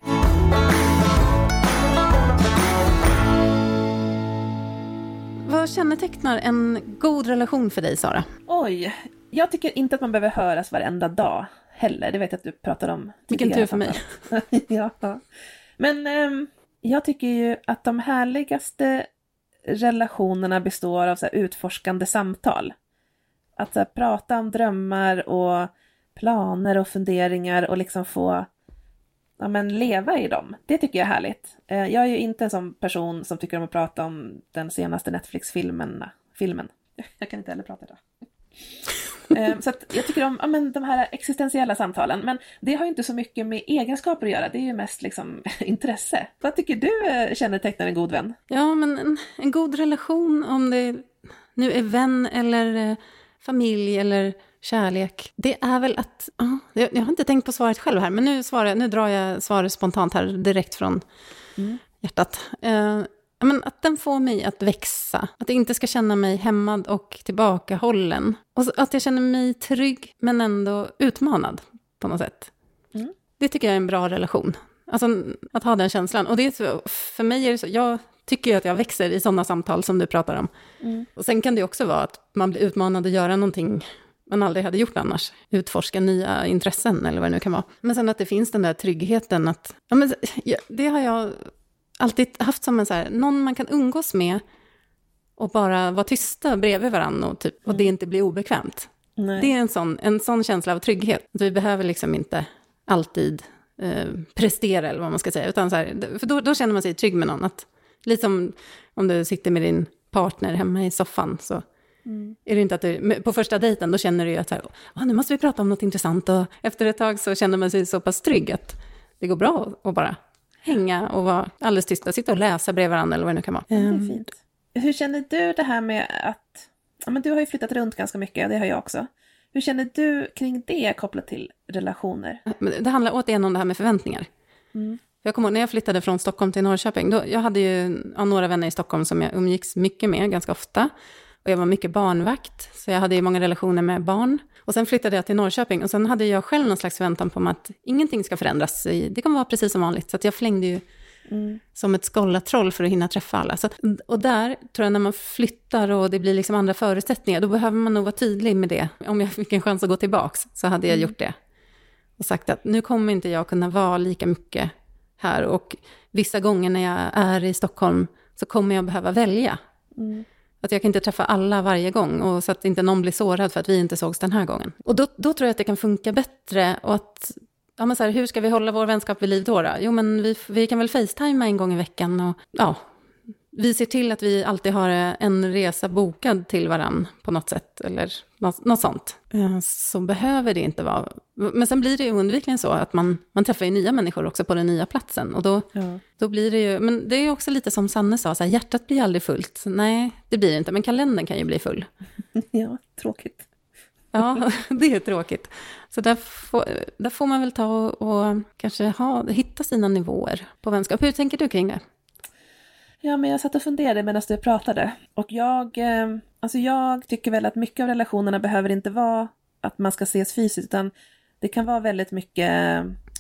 Vad kännetecknar en god relation för dig, Sara?
Oj, jag tycker inte att man behöver höras varenda dag heller. Det vet jag att du pratade om
Vilken tur för mig. *laughs*
ja. Men ehm, jag tycker ju att de härligaste relationerna består av så utforskande samtal. Att så här, prata om drömmar och planer och funderingar och liksom få ja, men, leva i dem. Det tycker jag är härligt. Eh, Jag är ju inte en sån person som tycker om att prata om den senaste Netflix-filmen. Filmen. Jag kan inte heller prata idag. *laughs* Eh, Så att jag tycker om ja, men, de här existentiella samtalen. Men det har ju inte så mycket med egenskaper att göra. Det är ju mest liksom *laughs* intresse. Vad tycker du eh, kännetecknar en god vän?
Ja, men en, en god relation, om det nu är vän eller familj eller kärlek, det är väl att... ja, jag, har inte tänkt på svaret själv här, men nu, svarar, nu drar jag svaret spontant här direkt från hjärtat. Eh, ja, men att den får mig att växa, att jag inte ska känna mig hämmad och tillbakahållen. Och att jag känner mig trygg, men ändå utmanad på något sätt.
Mm.
Det tycker jag är en bra relation. Alltså att ha den känslan. Och det är så, för mig är det så, jag tycker ju att jag växer i sådana samtal som du pratar om. Och sen kan det också vara att man blir utmanad att göra någonting man aldrig hade gjort annars. Utforska nya intressen eller vad det nu kan vara. Men sen att det finns den där tryggheten att, ja men det har jag alltid haft som en så här, någon man kan umgås med och bara vara tysta bredvid varandra och, typ, och det inte blir obekvämt.
Nej.
Det är en sån, en sån känsla av trygghet. Att vi behöver liksom inte alltid eh, prestera, eller vad man ska säga. Utan så här, för då, då känner man sig trygg med någon. Att, lite som om du sitter med din partner hemma i soffan, så är det inte att du, på första dejten, då känner du ju att så här, "Ah, nu måste vi prata om något intressant. Och efter ett tag så känner man sig så pass trygg att det går bra att bara hänga och vara alldeles tysta, sitta och läsa bredvid varandra eller vad det nu kan vara.
Det är fint. Hur känner du det här med att... Ja, men du har ju flyttat runt ganska mycket, det har jag också. Hur känner du kring det kopplat till relationer?
Det handlar återigen om det här med förväntningar. Jag kommer ihåg när jag flyttade från Stockholm till Norrköping, då, jag hade ju ja, några vänner i Stockholm som jag umgicks mycket med ganska ofta. Och jag var mycket barnvakt, så jag hade ju många relationer med barn. Och sen flyttade jag till Norrköping och sen hade jag själv någon slags förväntan på mig att ingenting ska förändras. Det kommer vara precis som vanligt. Så jag flängde ju mm. som ett skållatroll för att hinna träffa alla. Så, och där tror jag när man flyttar och det blir liksom andra förutsättningar, då behöver man nog vara tydlig med det. Om jag fick en chans att gå tillbaka så hade jag mm. gjort det. Och sagt att nu kommer inte jag kunna vara lika mycket här. Och vissa gånger när jag är i Stockholm så kommer jag behöva välja. Mm. Att jag kan inte träffa alla varje gång, och så att inte någon blir sårad för att vi inte sågs den här gången. Och då, då tror jag att det kan funka bättre och att ja, men så här, hur ska vi hålla vår vänskap vid liv då? då? Jo, men vi, vi kan väl facetima en gång i veckan och ja, vi ser till att vi alltid har en resa bokad till varann på något sätt, eller något, något sånt. Eh, så behöver det inte vara... Men sen blir det ju oundvikligen så att man, man träffar ju nya människor också på den nya platsen. Och då, ja. då blir det ju... Men det är också lite som Sanne sa, så här, hjärtat blir aldrig fullt. Nej, det blir det inte, men kalendern kan ju bli full. *laughs*
Ja, tråkigt.
Ja, *laughs* det är tråkigt. Så där får, där får man väl ta och, och kanske ha, hitta sina nivåer på vänskap. Hur tänker du kring det?
Ja, men jag satt och funderade medan du pratade. Och jag, eh, alltså jag tycker väl att mycket av relationerna behöver inte vara att man ska ses fysiskt, utan det kan vara väldigt mycket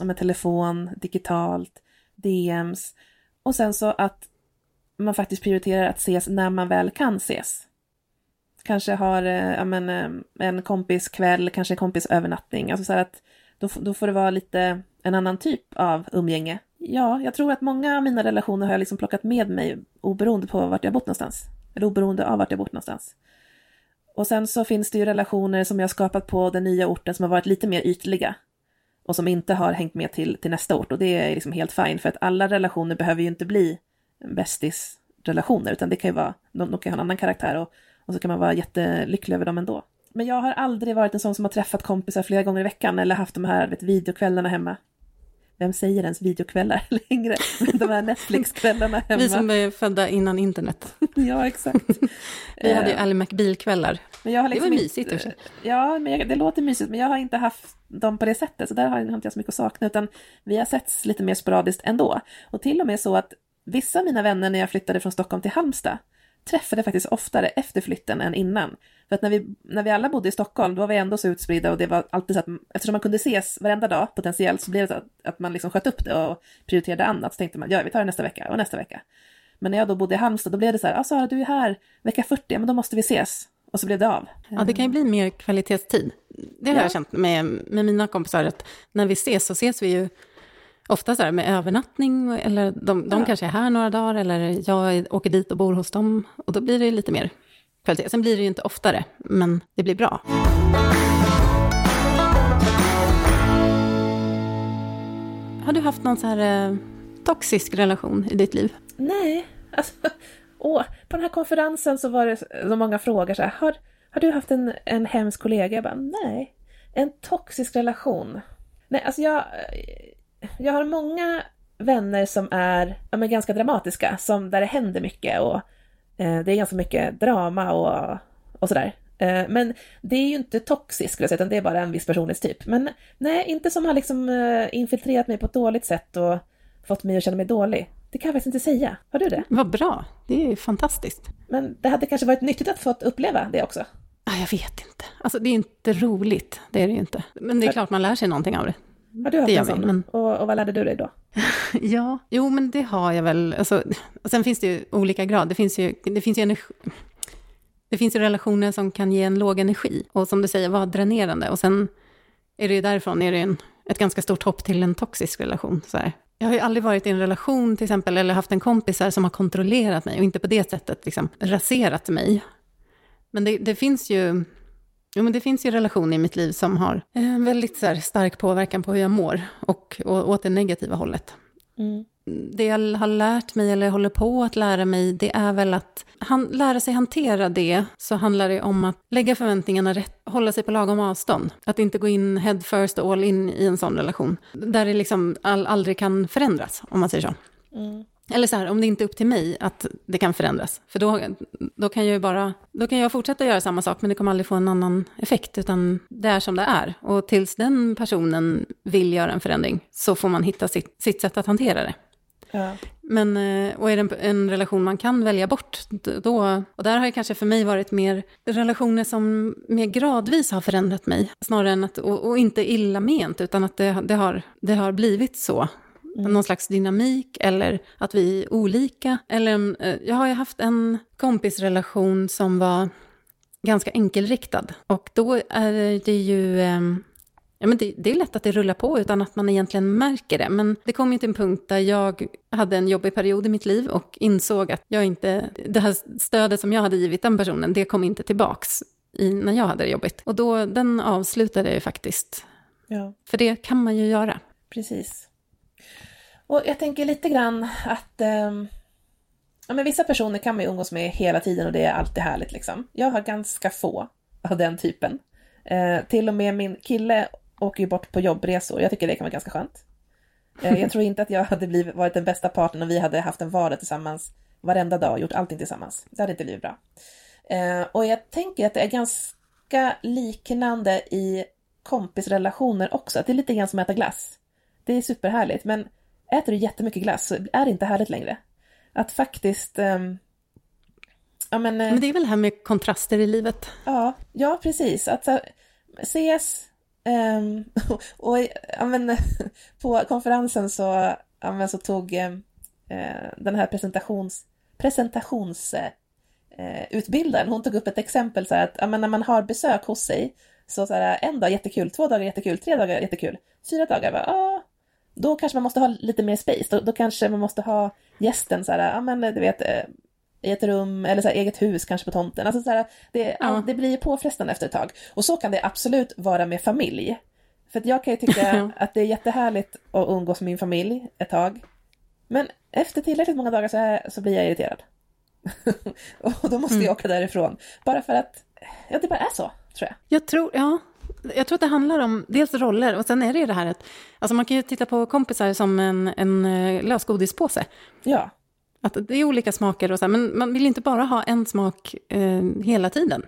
med telefon, digitalt, DMs och sen så att man faktiskt prioriterar att ses när man väl kan ses. Kanske har eh, ja, men, eh, en kompis kväll, kanske en kompisövernattning, alltså så att då, då får det vara lite en annan typ av umgänge Ja, jag tror att många av mina relationer har jag liksom plockat med mig oberoende på vart jag bott någonstans. Eller oberoende av vart jag bott någonstans. Och sen så finns det ju relationer som jag skapat på den nya orten som har varit lite mer ytliga. Och som inte har hängt med till, till nästa ort. Och det är liksom helt fint för att alla relationer behöver ju inte bli bästisrelationer utan det kan ju vara, de, de kan ha en annan karaktär och, och så kan man vara jättelycklig över dem ändå. Men jag har aldrig varit en sån som har träffat kompisar flera gånger i veckan eller haft de här vet, videokvällarna hemma vem säger ens videokvällar *laughs* längre? De här Netflix-kvällarna *laughs* hemma.
Vi som är födda innan internet. *laughs*
ja, exakt.
Vi hade ju Ally McBeal-kvällar. Liksom det var mysigt. Inte,
ja, men jag, det låter mysigt, men jag har inte haft dem på det sättet, så där har jag inte jag så mycket att sakna, utan vi har setts lite mer sporadiskt ändå. Och till och med så att vissa av mina vänner när jag flyttade från Stockholm till Halmstad träffade faktiskt oftare efter flytten än innan. För att när vi, när vi alla bodde i Stockholm, då var vi ändå så utspridda och det var alltid så att eftersom man kunde ses varenda dag potentiellt så blev det så att, att man liksom sköt upp det och prioriterade annat. Så tänkte man, ja vi tar det nästa vecka och nästa vecka. Men när jag då bodde i Halmstad, då blev det så här, ja Sara du är här vecka 40, ja men då måste vi ses. Och så blev det av.
Ja, det kan ju bli mer kvalitetstid. Det har ja. jag känt med, med mina kompisar, att när vi ses så ses vi ju ofta så här med övernattning, eller de, de ja. kanske är här några dagar, eller jag åker dit och bor hos dem. Och då blir det lite mer kvalitet. Sen blir det ju inte oftare, men det blir bra. Har du haft någon så här eh, toxisk relation i ditt liv?
Nej, alltså, *laughs* åh, på den här konferensen så var det så många frågor så här, har, har du haft en, en hemsk kollega? Jag bara, nej. En toxisk relation? Nej, alltså jag, jag har många vänner som är ja, men ganska dramatiska, som, där det händer mycket och eh, det är ganska mycket drama och, och sådär. Eh, men det är ju inte toxiskt, skulle jag säga, utan det är bara en viss personlighetstyp. Men nej, inte som har liksom eh, infiltrerat mig på ett dåligt sätt och fått mig att känna mig dålig. Det kan jag faktiskt inte säga. Har du det?
Vad bra, det är fantastiskt.
Men det hade kanske varit nyttigt att få uppleva det också.
Ah, jag vet inte. Alltså det är inte roligt, det är det ju inte. Men det är klart man lär sig någonting av det.
Har du haft en sån? Men... Och, och vad lärde du dig då? *laughs*
ja, jo men det har jag väl. Alltså, och sen finns det ju olika grad. Det finns ju, det finns ju energi. Det finns ju relationer som kan ge en låg energi och som du säger vara dränerande. Och sen är det ju därifrån är det en, ett ganska stort hopp till en toxisk relation. Så här. Jag har ju aldrig varit i en relation till exempel, eller haft en kompis som har kontrollerat mig och inte på det sättet liksom, raserat mig. Men det, det finns ju Jo, men det finns ju relationer i mitt liv som har en eh, väldigt så här, stark påverkan på hur jag mår och, och åt det negativa hållet. Mm. Det jag har lärt mig, eller håller på att lära mig, det är väl att han, lära sig hantera det, så handlar det om att lägga förväntningarna rätt, hålla sig på lagom avstånd. Att inte gå in head first och all in i en sån relation, där det liksom all, aldrig kan förändras, om man säger så. Mm. Eller så här, om det inte är upp till mig att det kan förändras. För då, då, kan jag bara, då kan jag fortsätta göra samma sak, men det kommer aldrig få en annan effekt, utan det är som det är. Och tills den personen vill göra en förändring, så får man hitta sitt, sitt sätt att hantera det. Ja. Men, eh, och är det en, en relation man kan välja bort, då... Och där har det kanske för mig varit mer relationer som mer gradvis har förändrat mig. Snarare än att, och, och inte illa ment, utan att det, det, har, det har blivit så. Mm. Någon slags dynamik eller att vi är olika. Eller, eh, jag har ju haft en kompisrelation som var ganska enkelriktad. Och då är det ju... Ehm, ja, men det, det, är lätt att det rullar på utan att man egentligen märker det. Men det kom ju till en punkt där jag hade en jobbig period i mitt liv och insåg att jag inte, det här stödet som jag hade givit den personen, det kom inte tillbaks i, när jag hade det jobbigt. Och då, den avslutade jag ju faktiskt. Ja. För det kan man ju göra.
Precis. Och jag tänker lite grann att eh, ja, men vissa personer kan man ju umgås med hela tiden och det är alltid härligt liksom. Jag har ganska få av den typen. Eh, till och med min kille åker ju bort på jobbresor. Jag tycker det kan vara ganska skönt. Eh, jag tror inte att jag hade blivit, varit den bästa partnern om vi hade haft en vardag tillsammans varenda dag och gjort allting tillsammans. Det hade inte blivit bra. Eh, och jag tänker att det är ganska liknande i kompisrelationer också. Att det är lite grann som att äta glass. Det är superhärligt, men äter du jättemycket glass så är det inte härligt längre att faktiskt... Um,
ja, men, eh, men det är väl det här med kontraster i livet?
Ja, ja precis. Att så, ses um, och, *laughs* och ja, men, *laughs* på konferensen så, ja, men, så tog um, den här presentations, presentations utbildaren, hon tog upp ett exempel så här, att ja, när man har besök hos sig så, så här, en dag jättekul, två dagar jättekul, tre dagar jättekul, fyra dagar bara, ah, då kanske man måste ha lite mer space. Då, då kanske man måste ha gästen så här, ja men du vet, eh, i ett rum eller så här, eget hus kanske på tomten. Alltså så här, det, ja. det blir påfrestande efter ett tag. Och så kan det absolut vara med familj. För jag kan ju tycka *laughs* att det är jättehärligt att umgås med min familj ett tag. Men efter tillräckligt många dagar så, här, så blir jag irriterad. *laughs* och då måste mm. jag åka därifrån. Bara för att, ja det bara är så, tror jag.
Jag tror, ja, jag tror att det handlar om dels roller och sen är det ju det här att alltså man kan ju titta på kompisar som en, en eh, lösgodispåse.
Ja.
Att det är olika smaker och så här, men man vill inte bara ha en smak eh, hela tiden.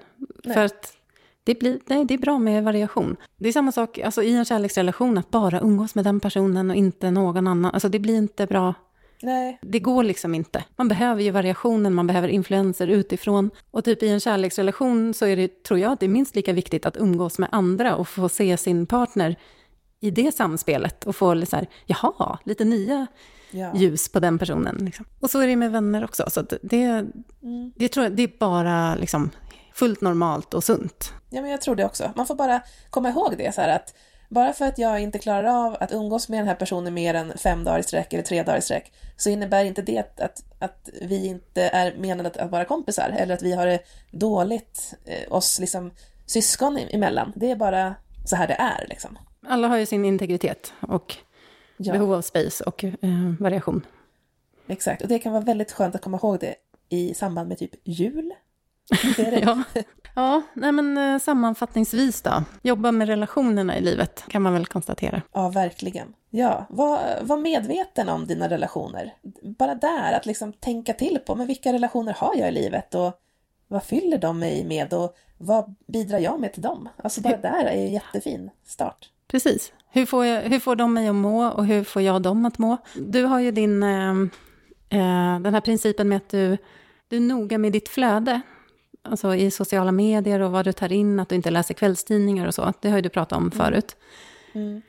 Nej. För att det, blir, nej, det är bra med variation. Det är samma sak alltså, i en kärleksrelation, att bara umgås med den personen och inte någon annan. Alltså det blir inte bra
Nej.
Det går liksom inte. Man behöver ju variationen, man behöver influenser utifrån. Och typ i en kärleksrelation så är det, tror jag, att det är minst lika viktigt att umgås med andra och få se sin partner i det samspelet och få så här, jaha, lite nya ja. ljus på den personen. Liksom. Och så är det med vänner också. Så det, mm. det, tror jag, det är bara liksom fullt normalt och sunt.
Ja, men jag tror det också. Man får bara komma ihåg det, så här att bara för att jag inte klarar av att umgås med den här personen mer än fem dagar i sträck eller tre dagar i sträck så innebär inte det att, att, att vi inte är menade att, att vara kompisar eller att vi har det dåligt eh, oss liksom syskon emellan. Det är bara så här det är liksom.
Alla har ju sin integritet och ja. behov av space och eh, variation.
Exakt, och det kan vara väldigt skönt att komma ihåg det i samband med typ jul.
Det det. *laughs* ja. Ja, nej men eh, sammanfattningsvis då. Jobba med relationerna i livet kan man väl konstatera.
Ja, verkligen. Ja, var, var medveten om dina relationer. Bara där, att liksom tänka till på, men vilka relationer har jag i livet och vad fyller de mig med och vad bidrar jag med till dem? Alltså bara där är en jättefin start.
Precis. Hur får, jag, hur får de mig att må och hur får jag dem att må? Du har ju din, eh, eh den här principen med att du, du är noga med ditt flöde alltså i sociala medier och vad du tar in, att du inte läser kvällstidningar och så. Det har ju du pratat om mm. förut. Mm.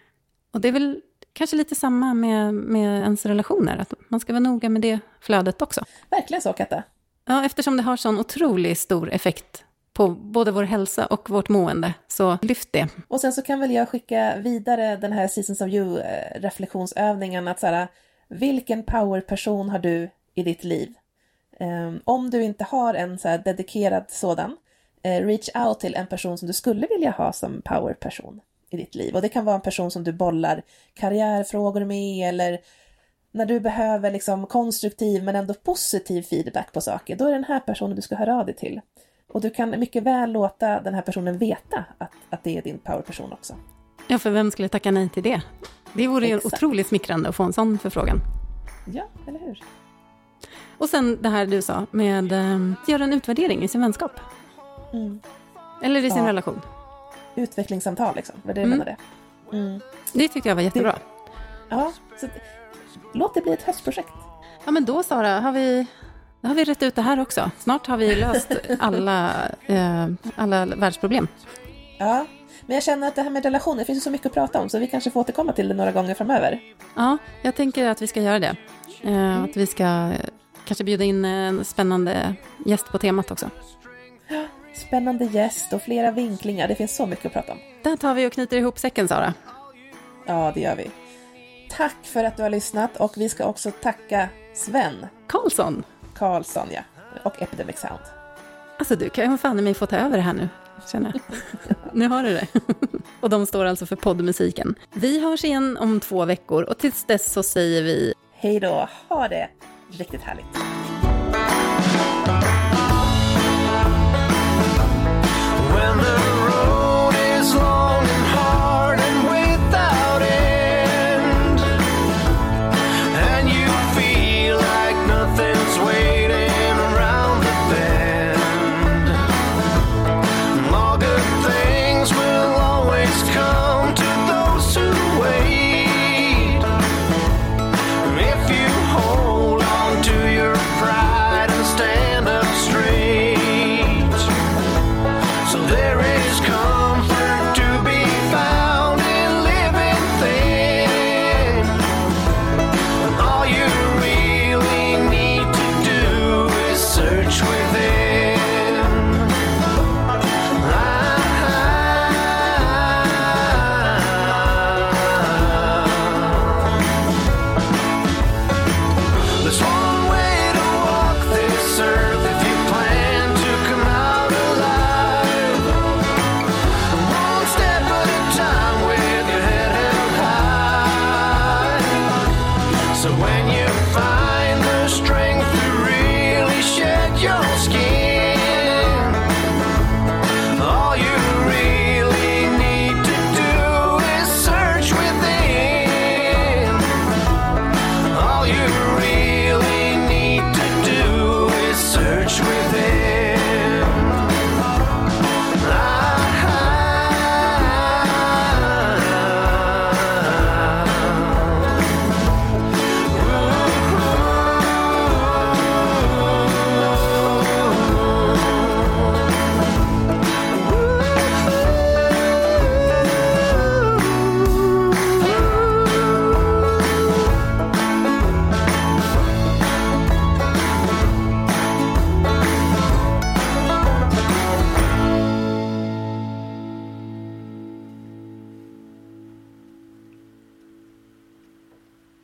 Och det är väl kanske lite samma med, med ens relationer, att man ska vara noga med det flödet också.
Verkligen så, Katta.
Ja, eftersom det har sån otroligt stor effekt på både vår hälsa och vårt mående, så lyft det.
Och sen så kan väl jag skicka vidare den här Seasons of You-reflektionsövningen, att så här, vilken powerperson har du i ditt liv? Um, om du inte har en så dedikerad sådan, uh, reach out till en person som du skulle vilja ha som powerperson i ditt liv. Och det kan vara en person som du bollar karriärfrågor med eller när du behöver liksom konstruktiv men ändå positiv feedback på saker, då är det den här personen du ska höra av dig till. Och du kan mycket väl låta den här personen veta att, att det är din powerperson också.
Ja, för vem skulle tacka nej till det? Det vore ju otroligt smickrande att få en sån förfrågan.
Ja, eller hur?
Och sen det här du sa med att göra en utvärdering i sin vänskap. Mm. Eller i sin ja. relation.
Utvecklingssamtal liksom, var det mm. menade?
Mm. Det tyckte jag var jättebra. Det,
ja, så låt det bli ett höstprojekt.
Ja, men då Sara, har vi, har vi rätt ut det här också. Snart har vi löst alla, *laughs* eh, alla världsproblem.
Ja, men jag känner att det här med relationer, det finns så mycket att prata om, så vi kanske får återkomma till det några gånger framöver.
Ja, jag tänker att vi ska göra det. Eh, att vi ska kanske bjuda in en spännande gäst på temat också.
Spännande gäst och flera vinklingar, det finns så mycket att prata om.
Där tar vi och knyter ihop säcken, Sara.
Ja, det gör vi. Tack för att du har lyssnat och vi ska också tacka Sven
Karlsson!
Karlsson, ja, och Epidemic Sound.
Alltså du kan ju fan i mig få ta över det här nu, känner jag. *laughs* nu har du det. och de står alltså för poddmusiken. Vi hörs igen om två veckor och tills dess så säger vi
Hej då, ha det Riktigt härligt. When